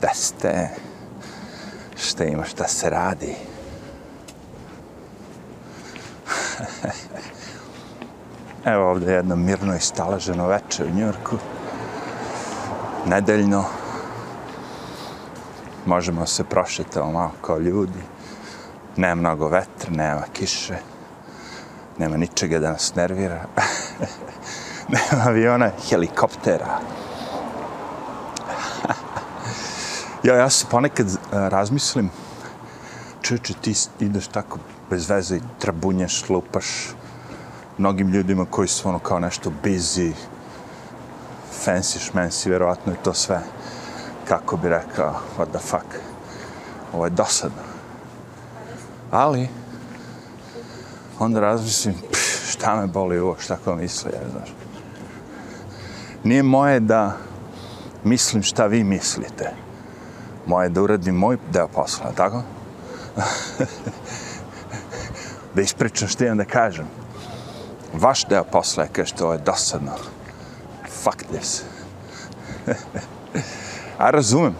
Da ste, šta ima, šta se radi. Evo ovdje jedno mirno i stalaženo večer u Njurku. Nedeljno. Možemo se prošetati malo kao ljudi. Nema mnogo vetra, nema kiše. Nema ničega da nas nervira. nema aviona, helikoptera. Ja, ja se ponekad e, razmislim, čeče, ti ideš tako bez veze i trabunješ, lupaš mnogim ljudima koji su ono kao nešto busy, fancy šmensi, vjerovatno je to sve, kako bi rekao, what the fuck, ovo je dosadno. Ali, onda razmislim, pff, šta me boli ovo, šta ko misli, ja znaš. Nije moje da mislim šta vi mislite. Moje je da uradim moj deo posla, tako? da ispričam što imam da kažem. Vaš deo posla je kaže što je dosadno. Fuck this. A razumem.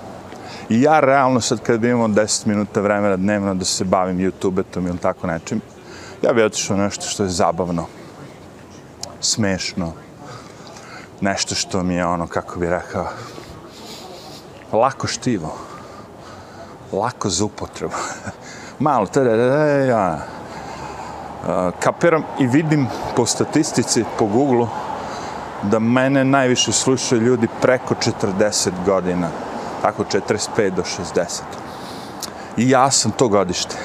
I ja realno sad kad bi imao 10 minuta vremena dnevno da se bavim YouTube-etom ili tako nečim, ja bi otišao nešto što je zabavno, smešno, nešto što mi je ono, kako bi rekao, lako štivo, lako za upotrebu. Malo, tada, ja, e, kapiram i vidim po statistici, po Google-u, da mene najviše slušaju ljudi preko 40 godina, tako 45 do 60. I ja sam to godište.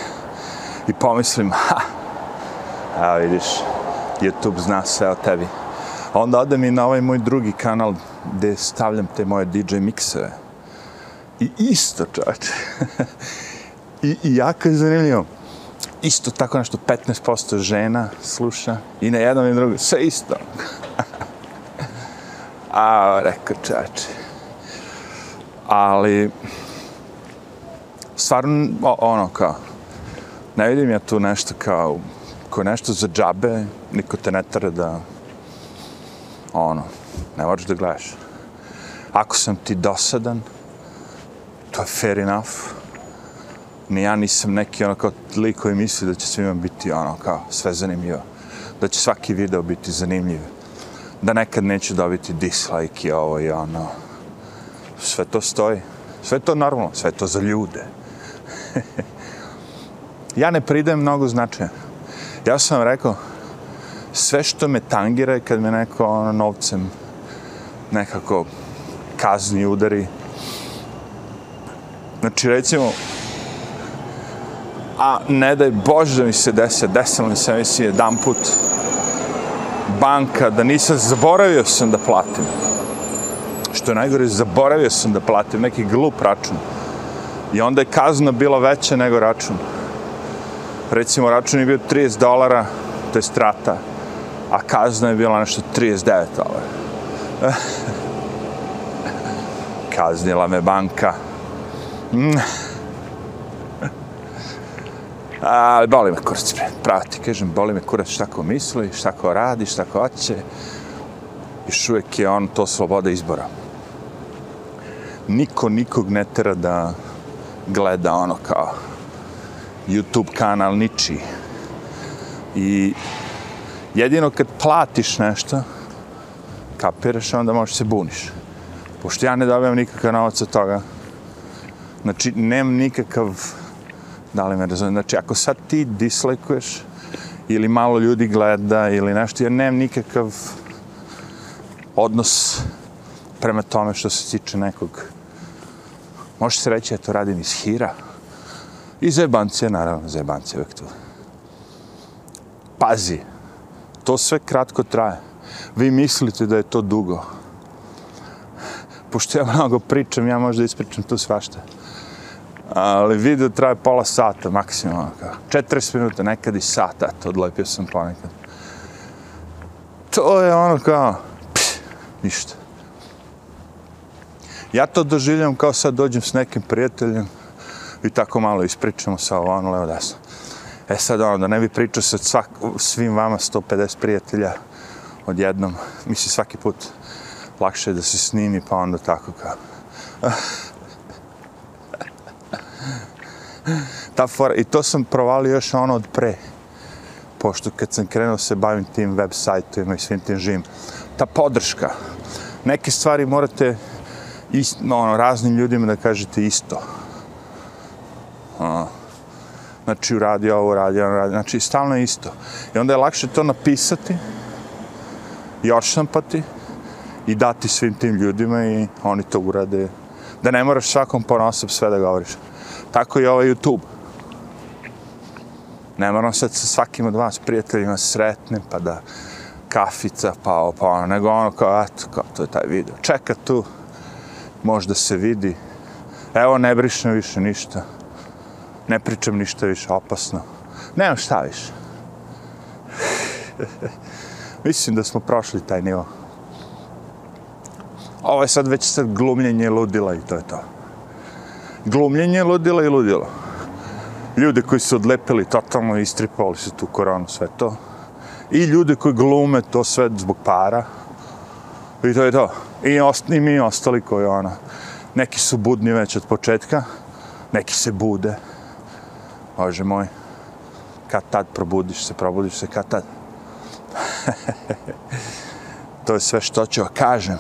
I pomislim, ha, evo vidiš, YouTube zna sve o tebi. Onda odem i na ovaj moj drugi kanal gde stavljam te moje DJ mikseve I isto, čovječe. I, I jako je zanimljivo isto tako nešto 15% žena sluša i na jednom i drugom, sve isto. A, rekao čače. Ali, stvarno, ono kao, ne vidim ja tu nešto kao, ko nešto za džabe, niko te ne tara da, ono, ne moraš da gledaš. Ako sam ti dosadan, to je fair enough, ni ja nisam neki ono kao lik koji misli da će svima biti ono kao sve zanimljivo. Da će svaki video biti zanimljiv. Da nekad neću dobiti dislike i ovo i ono. Sve to stoji. Sve to normalno. Sve to za ljude. ja ne pridajem mnogo značaja. Ja sam vam rekao, sve što me tangira je kad me neko ono, novcem nekako kazni, udari. Znači, recimo, a ne daj Bože da mi se desi, desilo mi se mi jedan put banka, da nisam, zaboravio sam da platim. Što je najgore, zaboravio sam da platim neki glup račun. I onda je kazna bila veća nego račun. Recimo, račun je bio 30 dolara, to je strata, a kazna je bila nešto 39 dolara. Kaznila me banka. Mm ali boli me kurac, pravo ti kažem, boli me kurac šta ko misli, šta ko radi, šta ko hoće. Još uvijek je on to sloboda izbora. Niko nikog ne tera da gleda ono kao YouTube kanal niči. I jedino kad platiš nešto, kapiraš, onda možeš se buniš. Pošto ja ne dobijam nikakav novac od toga, znači nemam nikakav Da li me razumijem? Znači, ako sad ti dislajkuješ ili malo ljudi gleda ili nešto, ja nemam nikakav odnos prema tome što se tiče nekog. Može se reći, ja to radim iz hira. I zebancije, naravno, zebancije uvek tu. Pazi, to sve kratko traje. Vi mislite da je to dugo. Pošto ja mnogo pričam, ja možda ispričam tu svašta ali video traje pola sata maksimalno. 40 minuta, nekad i sata, to odlepio sam ponekad. To je ono kao, pš, ništa. Ja to doživljam kao sad dođem s nekim prijateljem i tako malo ispričamo sa ovo, ono, levo desno. E sad ono, da ne bi pričao sa svak, svim vama 150 prijatelja odjednom, mislim svaki put lakše je da se snimi, pa onda tako kao. Ah, Ta fora, I to sam provalio još ono od pre. Pošto kad sam krenuo se bavim tim web sajtovima i svim tim živim. Ta podrška. Neke stvari morate ist, ono, raznim ljudima da kažete isto. A, znači, uradi ovo, uradi ono, uradi. Znači, stalno je isto. I onda je lakše to napisati, još sam pati, i dati svim tim ljudima i oni to urade. Da ne moraš svakom ponosom sve da govoriš. Tako i ovaj YouTube. Ne moram sad sa svakim od vas prijateljima sretne, pa da kafica, pa pa ono, nego ono kao, eto, kao, to je taj video. Čeka tu, možda se vidi. Evo, ne brišem više ništa. Ne pričam ništa više opasno. Nemam šta više. Mislim da smo prošli taj nivo. Ovo je sad već sad glumljenje ludila i to je to. Glumljenje ludila i ludila. Ljude koji su odlepili totalno istripali su tu koronu, sve to. I ljude koji glume to sve zbog para. I to je to. I, ost, i mi ostali koji ona. Neki su budni već od početka, neki se bude. Bože moj, kad tad probudiš se, probudiš se kad tad. to je sve što ću kažem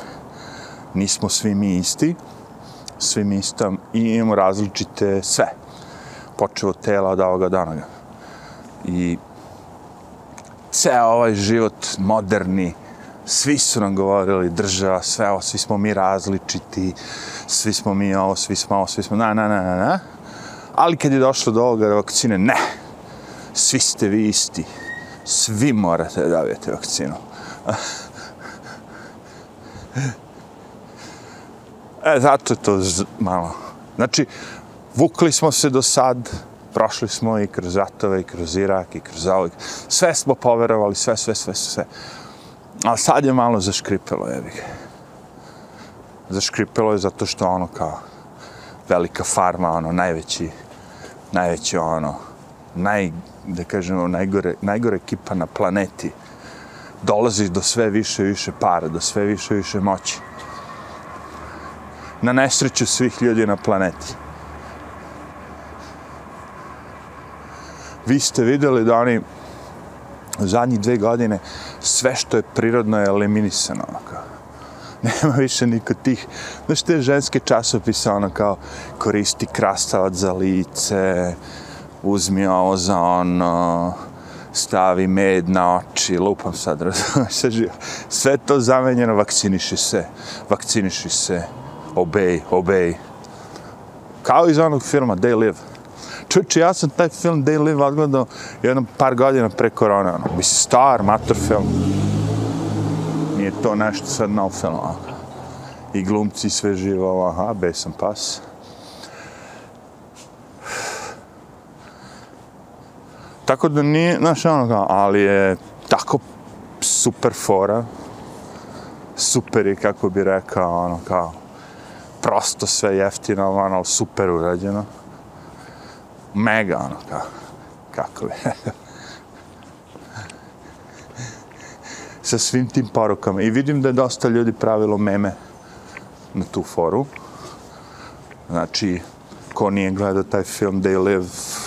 nismo svi mi isti, svi mi istom i imamo različite sve. Počeo od tela od ovoga dana. I ceo ovaj život moderni, svi su nam govorili država, sve ovo, svi smo mi različiti, svi smo mi ovo, svi smo ovo, svi smo na, na, na, na, na. Ali kad je došlo do ovoga vakcine, ne, svi ste vi isti, svi morate da dobijete vakcinu. E, zato je to malo. Znači, vukli smo se do sad, prošli smo i kroz ratove, i kroz Irak, i kroz ovog. Sve smo poverovali, sve, sve, sve, sve. Ali sad je malo zaškripelo, jebi ga. Zaškripelo je zato što ono kao velika farma, ono, najveći, najveći ono, naj, da kažemo, najgore, najgore ekipa na planeti, dolazi do sve više i više para, do sve više i više moći na nesreću svih ljudi na planeti. Vi ste videli da oni u zadnjih dve godine sve što je prirodno je eliminisano. Ono kao. Nema više niko tih. Znaš te ženske časopise ono kao koristi krastavac za lice, uzmi ovo za ono, stavi med na oči, lupam sad, razumiješ, sve to zamenjeno, vakciniši se, vakciniši se obey, obey. Kao iz onog filma They Live. Čuči, ja sam taj film They Live odgledao jednom par godina pre korona. Ono. Mislim, star, mator film. Nije to nešto sad nov film. Ono. I glumci sve živo, aha, besan pas. Tako da nije, znaš, ono kao, ali je tako super fora. Super je, kako bi rekao, ono, kao, prosto sve jeftino, ono, ono, super urađeno. Mega, ono, ka, kako bi. Sa svim tim porukama. I vidim da je dosta ljudi pravilo meme na tu foru. Znači, ko nije gledao taj film They Live,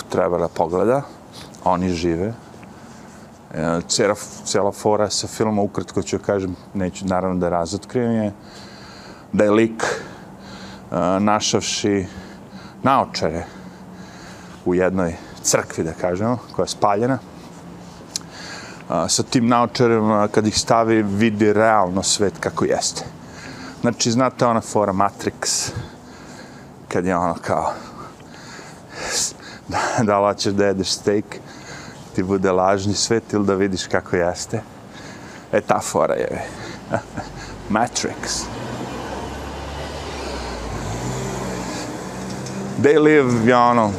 treba da pogleda. Oni žive. Cera, cela fora sa filma, ukratko ću kažem, neću naravno da razotkrijem je, da je lik našavši naočare u jednoj crkvi, da kažemo, koja je spaljena. sa tim naočarima, kad ih stavi, vidi realno svet kako jeste. Znači, znate ona fora Matrix, kad je ono kao, da, da li hoćeš da jedeš steak, ti bude lažni svet ili da vidiš kako jeste. E, ta fora je. Matrix. They live, ja ono,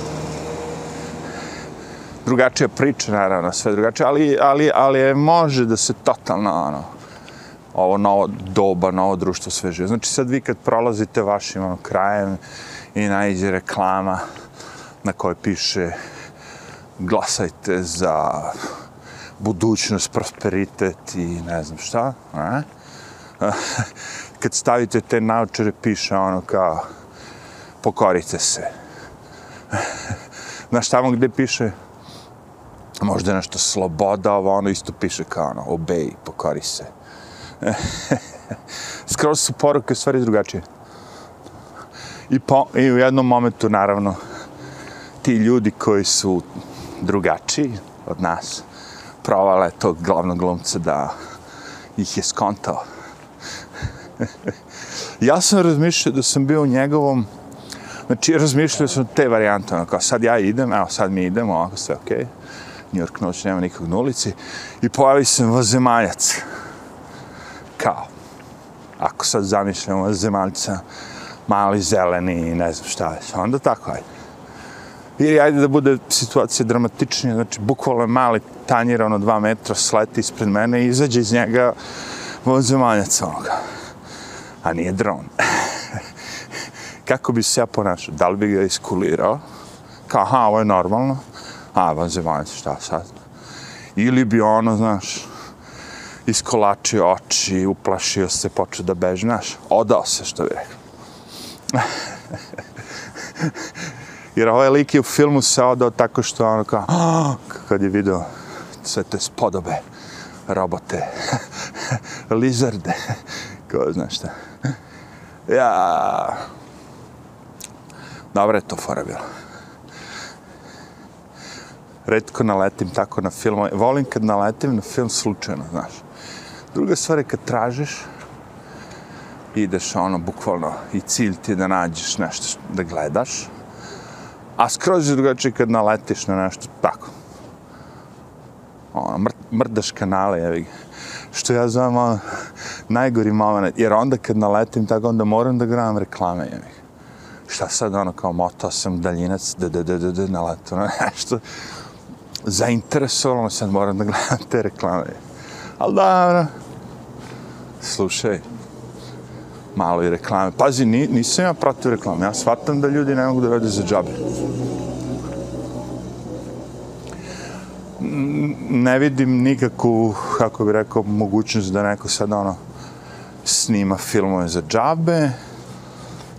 drugačija priča, naravno, sve drugačije, ali, ali, ali je, može da se totalno, ono, ovo novo doba, novo društvo sve žive. Znači sad vi kad prolazite vašim ono, krajem i najde reklama na kojoj piše glasajte za budućnost, prosperitet i ne znam šta, a? kad stavite te naočare piše ono kao pokorite se. Znaš, tamo gde piše, možda nešto sloboda, ovo ono isto piše kao ono, obej, pokori se. Skroz su poruke stvari drugačije. I, po, I u jednom momentu, naravno, ti ljudi koji su drugačiji od nas, provale tog glavnog glumca da ih je skontao. ja sam razmišljao da sam bio u njegovom, znači razmišljao sam te varijante, ono kao sad ja idem, evo sad mi idemo, ovako sve okej, okay. New York noć, nema nikog na ulici, i pojavi se vazemaljac. Kao, ako sad zamišljamo vazemaljca, mali zeleni, ne znam šta već, onda tako, ajde. Ili ajde da bude situacija dramatičnija, znači bukvalno mali tanjir, ono dva metra, sleti ispred mene i izađe iz njega vozemaljac onoga. A nije dron. Kako bi se ja ponašao? Da li bi ga iskulirao? Kao, aha, ovo je normalno. A, vanzemaljci, šta sad? Ili bi ono, znaš, iskolačio oči, uplašio se, počeo da beži, znaš, odao se, što bi rekao. Jer ovaj lik je u filmu se odao tako što ono kao, kad je video sve te spodobe, robote, lizarde, ko zna šta. Ja, Dobra je to fora bila. Redko naletim tako na film, volim kad naletim na film slučajno, znaš. Druga stvar je kad tražiš, ideš ono, bukvalno, i cilj ti je da nađeš nešto da gledaš, a skroz je drugačije kad naletiš na nešto tako. Ono, mr mrdaš kanale, jevi Što ja zovem ono, najgori moment, jer onda kad naletim tako, onda moram da gledam reklame, jevi Šta sad, ono, kao motao sam daljinac, da, da, da, da, da, naletu na ono, nešto. Zainteresovalo sad moram da gledam te reklame. Ali dobro, slušaj, malo i reklame. Pazi, ni, nisam ja protiv reklame, ja shvatam da ljudi ne mogu da rade za džabe. Ne vidim nikakvu, kako bih rekao, mogućnost da neko sad ono snima filmove za džabe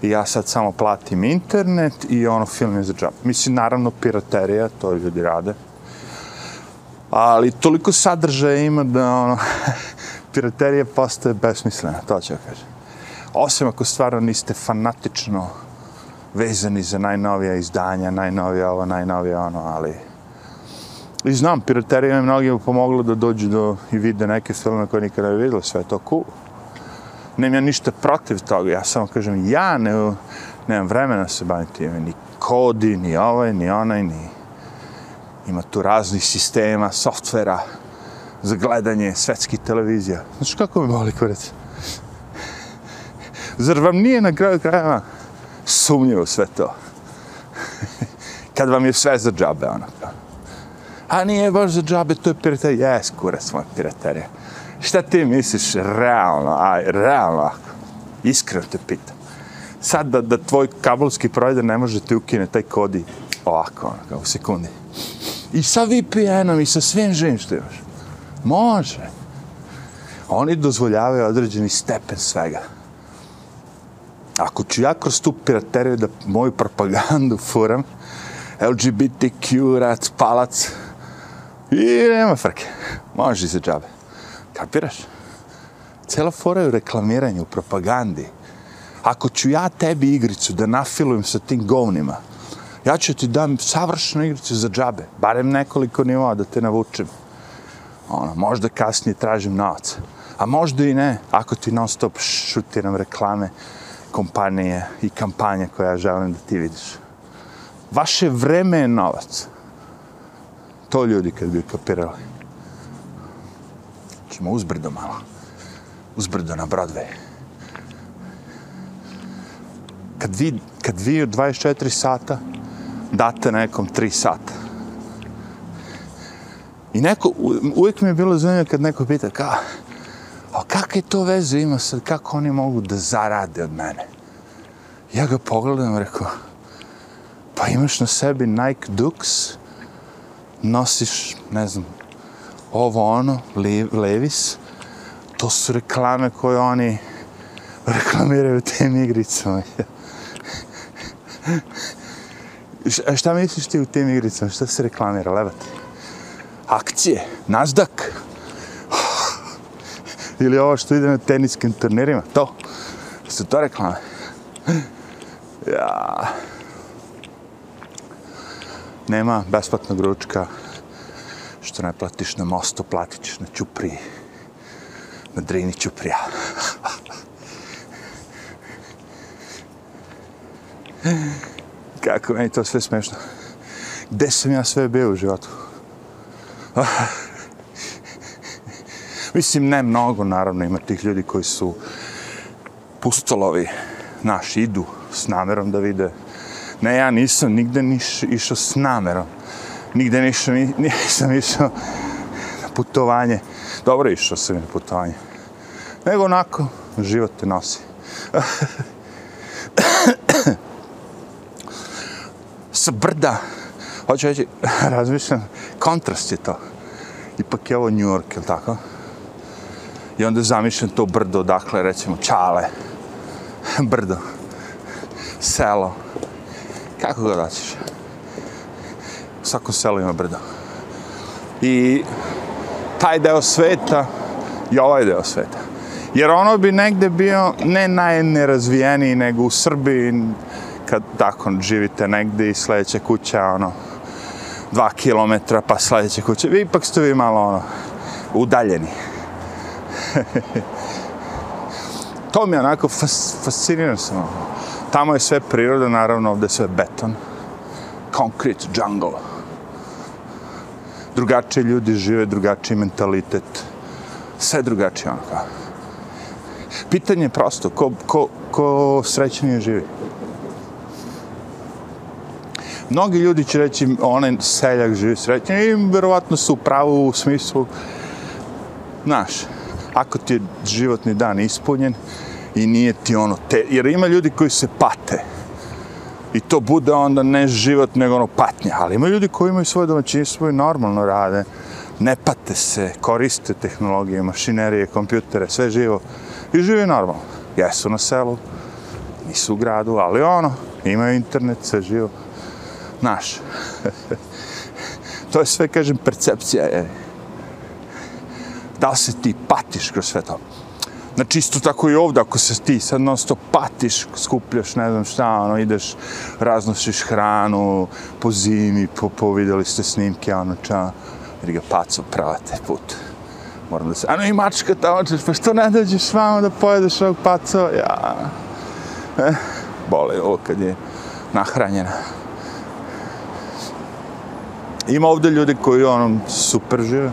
i ja sad samo platim internet i ono film je za džab. Mislim, naravno, piraterija, to ljudi rade. Ali toliko sadržaja ima da ono, piraterija postaje besmislena, to ću kažem osim ako stvarno niste fanatično vezani za najnovija izdanja, najnovija ovo, najnovija ono, ali... I znam, piraterija je mnogima pomogla da dođu do i vide neke filme koje nikada ne vidjeli, sve je to cool. Nemam ja ništa protiv toga, ja samo kažem, ja ne, nemam vremena se baviti time, ni kodi, ni ovaj, ni onaj, ni... Ima tu raznih sistema, softvera za gledanje svetskih televizija. Znači, kako mi boli kurac? Zar vam nije na kraju krajeva sumnjivo sve to? Kad vam je sve za džabe, onako. A nije baš za džabe, to je piraterija. Jes, kurac, moja piraterija. Šta ti misliš, realno, aj, realno, iskreno te pitam. Sad da, da tvoj kabelski provider ne može ti ukine taj kodi ovako, ono, kao u sekundi. I sa VPN-om i sa svim živim što imaš. Može. Oni dozvoljavaju određeni stepen svega ako ću ja kroz tu pirateriju da moju propagandu furam, LGBTQ, rat, palac, i nema frke. Može se džabe. Kapiraš? Cela fora je u reklamiranju, u propagandi. Ako ću ja tebi igricu da nafilujem sa tim govnima, ja ću ti dam savršenu igricu za džabe, barem nekoliko nivoa da te navučem. Ono, možda kasnije tražim novac. A možda i ne, ako ti non stop šutiram reklame, kompanije i kampanje koje ja želim da ti vidiš. Vaše vreme je novac. To ljudi kad bi kapirali ćemo uzbrdo malo. Uzbrdo na Broadway. Kad vi, kad vi od 24 sata date nekom 3 sata. I neko, uvijek mi je bilo zanimljivo kad neko pita, kao, a kakve to veze ima sad, kako oni mogu da zarade od mene? Ja ga pogledam i rekao, pa imaš na sebi Nike Dux, nosiš, ne znam, ovo ono, Levis, to su reklame koje oni reklamiraju tim igricama. A šta misliš ti u tim igricama? Šta se reklamira? Levati? Akcije? Nasdaq? Ili ovo što ide na teniskim turnirima? To? Su to reklame? Ja. Nema besplatnog ručka što ne platiš na mostu, platit ćeš na Ćupriji. Na Drini Ćuprija. Kako meni to sve smešno. Gde sam ja sve bio u životu? Mislim, ne mnogo, naravno, ima tih ljudi koji su pustolovi, naš, idu s namerom da vide. Ne, ja nisam nigde niš, išao s namerom. Nigde nisam, ni- nisam išao na putovanje. Dobro, išao sam na putovanje. Nego onako, život te nosi. Sa brda, hoću reći, razmišljam, kontrast je to. Ipak je ovo New York, je tako? I onda zamišljam to brdo, dakle, recimo, Čale, brdo, selo, kako ga hoćeš. Svakom selu ima brdo. I taj deo sveta i ovaj deo sveta. Jer ono bi negde bio ne najnerazvijeniji nego u Srbiji kad tako živite negde i sledeća kuća ono dva kilometra pa sledeća kuća. Vi ipak ste vi malo ono udaljeni. to mi je onako fas, fasciniran sam. ono. Tamo je sve priroda, naravno ovde je sve beton. Concrete jungle. Drugačije ljudi žive, drugačiji mentalitet. Sve drugačije ono kao. Pitanje je prosto, ko, ko, ko srećnije živi? Mnogi ljudi će reći, onaj seljak živi srećnije i verovatno su u pravu u smislu, znaš, ako ti je životni dan ispunjen i nije ti ono, te, jer ima ljudi koji se pate i to bude onda ne život nego ono patnja, ali ima ljudi koji imaju svoje domaćinstvo i normalno rade, ne pate se, koriste tehnologije, mašinerije, kompjutere, sve živo i žive normalno. Jesu na selu, nisu u gradu, ali ono, imaju internet, sve živo. Naš. to je sve, kažem, percepcija je. Da li se ti patiš kroz sve to? Znači, isto tako i ovdje, ako se ti sad non stop patiš, skupljaš, ne znam šta, ono, ideš, raznosiš hranu, po zimi, po, po vidjeli ste snimke, ono, ča, jer ga paco pravate put. Moram da se, ano i mačka tamo, češ, pa što ne dođeš s vama da pojedeš ovog paco? Ja, eh, bole ovo kad je nahranjena. Ima ovdje ljudi koji ono super žive,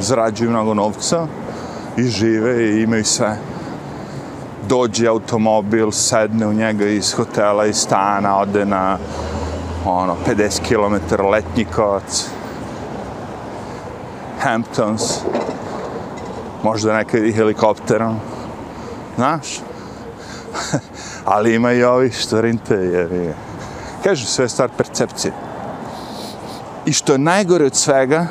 zarađuju mnogo novca i žive i imaju sve. Dođe automobil, sedne u njega iz hotela, iz stana, ode na ono, 50 km letnjikovac, Hamptons, možda nekad i helikopterom, znaš? Ali ima i ovi što rinte, jer je, kažu, sve je stvar percepcije. I što je najgore od svega,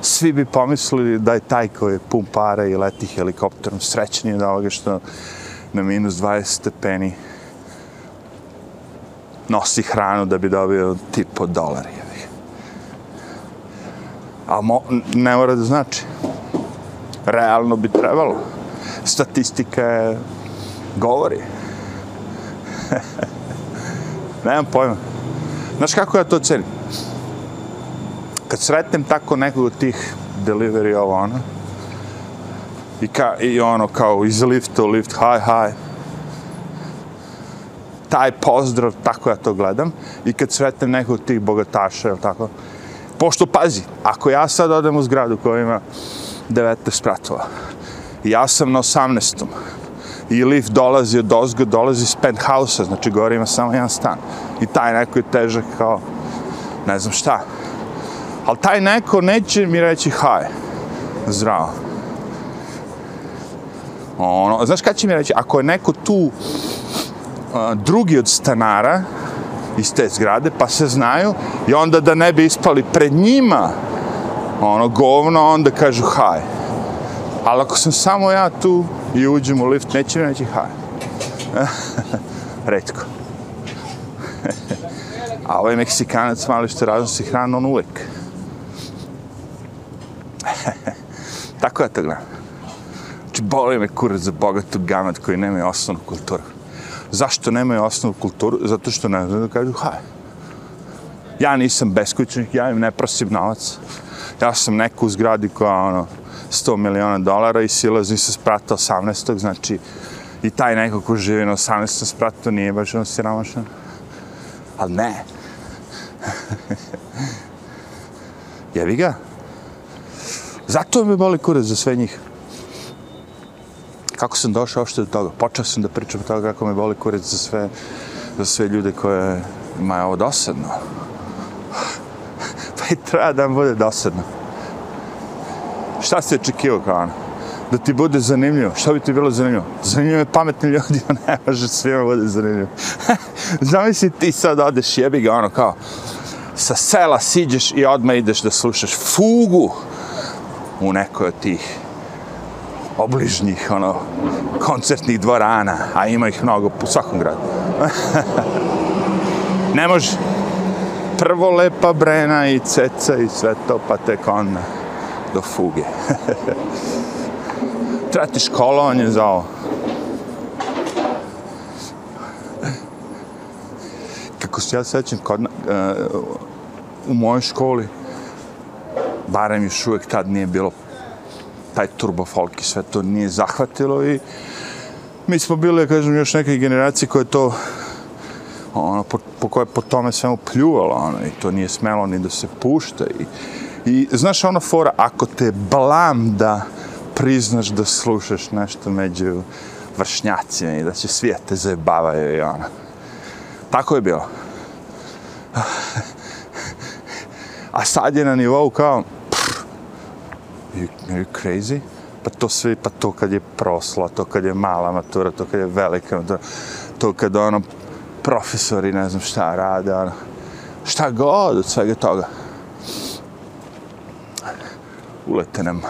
svi bi pomislili da je taj koji je pun para i leti helikopterom srećniji od ovoga što na minus 20 stepeni nosi hranu da bi dobio tip od dolari. A mo, ne mora da znači. Realno bi trebalo. Statistika je govori. Nemam pojma. Znaš kako ja to cenim? Kad sretnem tako nekog od tih delivery ovo ono, i, ka, i ono kao iz lifta u lift, hi, hi, taj pozdrav, tako ja to gledam, i kad sretnem nekog od tih bogataša, ili tako, pošto pazi, ako ja sad odem u zgradu koja ima 19 spratova, ja sam na 18. I lift dolazi od ozgo, dolazi iz penthouse-a, znači gore ima samo jedan stan. I taj neko je težak kao, ne znam šta, ali taj neko neće mi reći haj, zdravo. Ono, znaš kada će mi reći, ako je neko tu a, drugi od stanara iz te zgrade, pa se znaju, i onda da ne bi ispali pred njima ono govno, onda kažu haj. Ali ako sam samo ja tu i uđem u lift, neće mi reći haj. Redko. A ovaj Meksikanac mali što raznosi hranu, on uvek. Tako ja to gledam. Znači, boli me kurac za bogatu gamat koji nemaju osnovnu kulturu. Zašto nemaju osnovnu kulturu? Zato što ne znam da kažu, haj. Ja nisam beskućnik, ja im ne prosim novac. Ja sam neko u zgradi koja, ono, 100 miliona dolara i silazi sa sprata 18. Znači, i taj neko ko živi na 18. spratu nije baš ono siromašan. Ali ne. Jevi ga. Zato me boli kurac za sve njih. Kako sam došao uopšte do toga? Počeo sam da pričam o toga kako me boli kurac za sve, za sve ljude koje imaju ovo dosadno. pa i treba da vam bude dosadno. Šta si očekivao kao ono? Da ti bude zanimljivo. Šta bi ti bilo zanimljivo? Zanimljivo je pametni ljudi, a ne može svima bude zanimljivo. Zamisli ti sad odeš jebi ga ono kao sa sela siđeš i odmah ideš da slušaš fugu u nekoj od tih obližnjih ono, koncertnih dvorana, a ima ih mnogo u svakom gradu. ne može. Prvo lepa brena i ceca i sve to, pa tek onda do fuge. Trati školovanje za ovo. Kako se ja sećam, kod, uh, u mojoj školi, barem još uvijek tad nije bilo taj turbo folk i sve to nije zahvatilo i mi smo bili, kažem, još neke generacije koje to ono, po, po koje po tome svemu pljuvalo, ono, i to nije smelo ni da se pušta i, i znaš ona fora, ako te blam da priznaš da slušaš nešto među vršnjacima i da će svijet te zajebavaju i ono. Tako je bilo. A sad je na nivou kao, you, crazy? Pa to sve, pa to kad je prosla, to kad je mala matura, to kad je velika matura, to kad ono profesori ne znam šta rade, ono, šta god od svega toga. Ulete nam,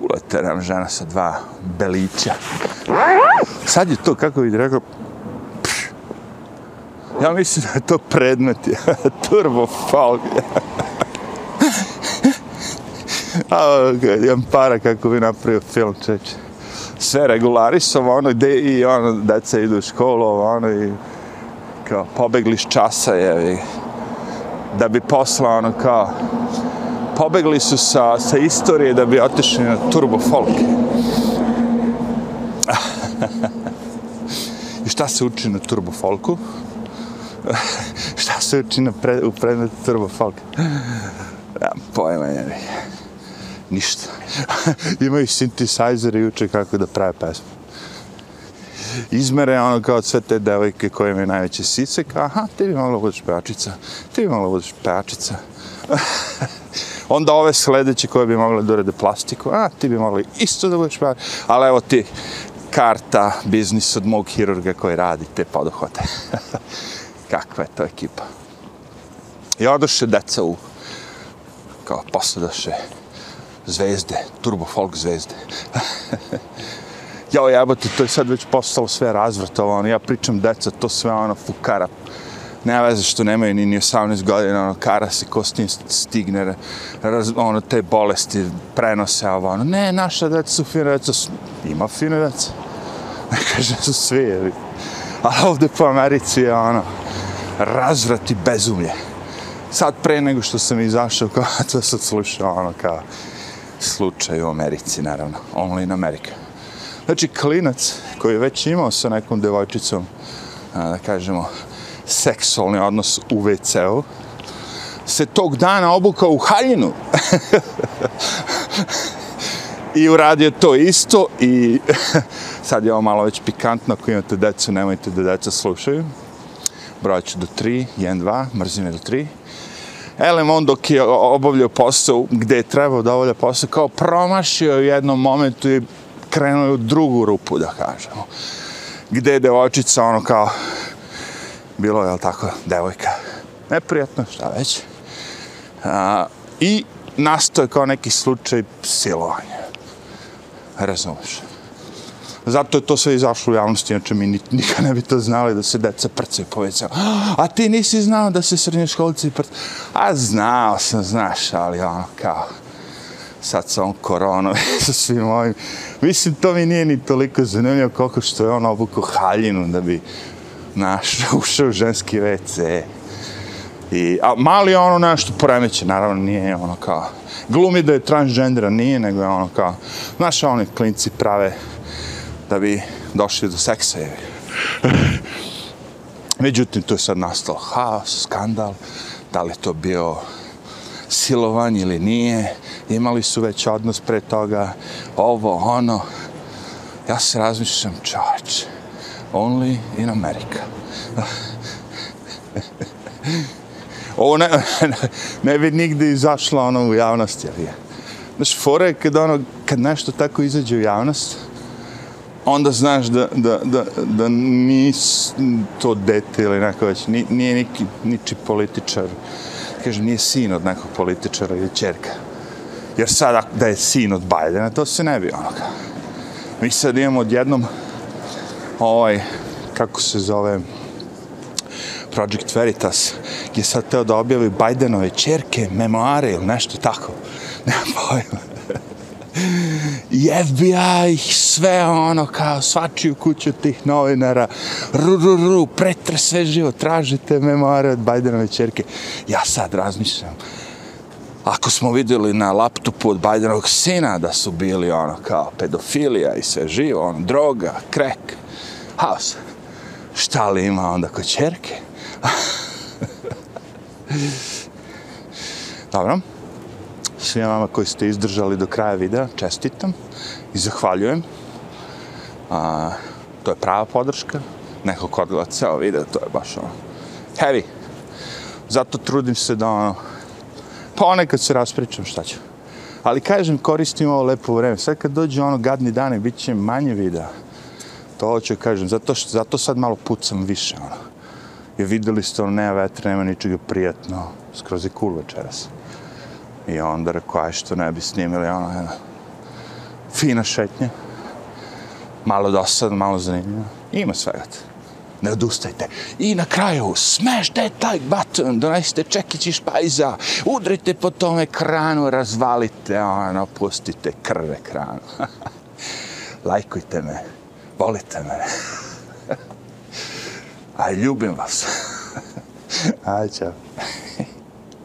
ulete nam žena sa dva belića. Sad je to, kako bih rekao, ja mislim da je to predmet, turbo folk. A, okay, imam para kako bi napravio film, čeće. Sve regularisom, ono, ide i ono, deca idu u školu, ono, i kao, pobegli s časa, je, da bi posla, ono, kao, pobegli su sa, sa istorije da bi otišli na turbo folk. I šta se uči na turbo folku? šta se uči na pre, u predmetu turbo folk? Ja, pojma, je, ništa. Imaju synthesizer i uče kako da prave pesmu. Izmere ono kao sve te devojke koje imaju najveće sice, kao, aha, ti bi mogla budeš pevačica, ti bi mogla budeš pevačica. Onda ove sledeće koje bi mogle da urede plastiku, a, ti bi mogla isto da budeš pevačica, ali evo ti, karta, biznis od mog hirurga koji radi te poduhvate. Kakva je to ekipa. I odoše deca u, kao posle zvezde, turbo folk zvezde. Jao, jebote, to je sad već postalo sve razvrtovano. Ja pričam deca, to sve ono fukara. Nema veze što nemaju ni, ni 18 godina, ono, kara se kostim stigne, raz, ono, te bolesti prenose, ovo, ono, ne, naša deca su fine deca, ima fine deca. Ne kažem su svi, jevi. Ali ovde po Americi je, ono, razvrati bezumlje. Sad pre nego što sam izašao, kao, to sad slušao, ono, kao, slučaj u Americi, naravno, only in America. Znači, klinac koji je već imao sa nekom devojčicom, a, da kažemo, seksualni odnos u WC-u, se tog dana obukao u haljinu. I uradio to isto i sad je ovo malo već pikantno, ako imate decu, nemojte da deca slušaju. Broj ću do 3, 1, 2, mrzim do 3. Elem, on dok je obavljao posao gde je trebao da obavlja posao, kao promašio u jednom momentu i krenuo u drugu rupu, da kažemo. Gde je devojčica, ono kao, bilo je, tako, devojka, neprijatno, šta već. A, I nastoje kao neki slučaj silovanja. Razumeš? Zato je to sve izašlo u javnosti, inače mi nikad ne bi to znali da se deca prce po A ti nisi znao da se srednjoškolci prce... A znao sam, znaš, ali ono kao sad sa on koronom sa svim ovim. Mislim, to mi nije ni toliko zanimljivo koliko što je on obuko haljinu da bi naš ušao u ženski WC. I, a mali je ono nešto poremeće, naravno nije ono kao, glumi da je transgendera, nije, nego je ono kao, znaš, oni klinci prave da bi došli do seksa. Međutim, tu je sad nastao haos, skandal, da li to bio silovanje ili nije, imali su već odnos pre toga, ovo, ono. Ja se razmišljam, čač, only in America. Ovo ne, ne bi nigde izašlo ono u javnosti, ali je. Znaš, fora je kad, ono, kad nešto tako izađe u javnost, onda znaš da, da, da, da nis to dete ili neko već, nije neki, niči političar, kažem, nije sin od nekog političara ili čerka. Jer sad da je sin od Bajdena, to se ne bi onoga. Mi sad imamo odjednom ovaj, kako se zove, Project Veritas, gdje sad teo da objavi Bajdenove čerke, memoare ili nešto tako. Nema pojma. I FBI, sve ono, kao svačiju kuću tih novinara, ru, ru, ru, pretre sve živo, tražite memoare od Bajdenove čerke. Ja sad razmišljam, ako smo vidjeli na laptopu od Bajdenovog sina da su bili ono kao pedofilija i sve živo, ono, droga, krek, haos, šta li ima onda kod čerke? Dobro. Svima vama koji ste izdržali do kraja videa, čestitam i zahvaljujem. A, to je prava podrška. Neko ko odgleda ceo video, to je baš ono heavy. Zato trudim se da ono, pa ponekad se raspričam šta ću. Ali kažem, koristim ovo lepo vreme. Sad kad dođe ono gadni dane, bit će manje videa. To hoću kažem, zato, što, zato sad malo pucam više. Ono. Jer videli ste ono, nema vetra, nema ničega prijatno. Skroz je cool večeras. I onda rekao, aj što ne bi snimili, ono, jedna fina šetnja. Malo dosad, malo zanimljivo. Ima svega te. Ne odustajte. I na kraju, smash that like button, donesite čekić i špajza, udrite po tom ekranu, razvalite, ono, pustite krv ekranu. Lajkujte me, volite me. Aj, ljubim vas. Aj, čao.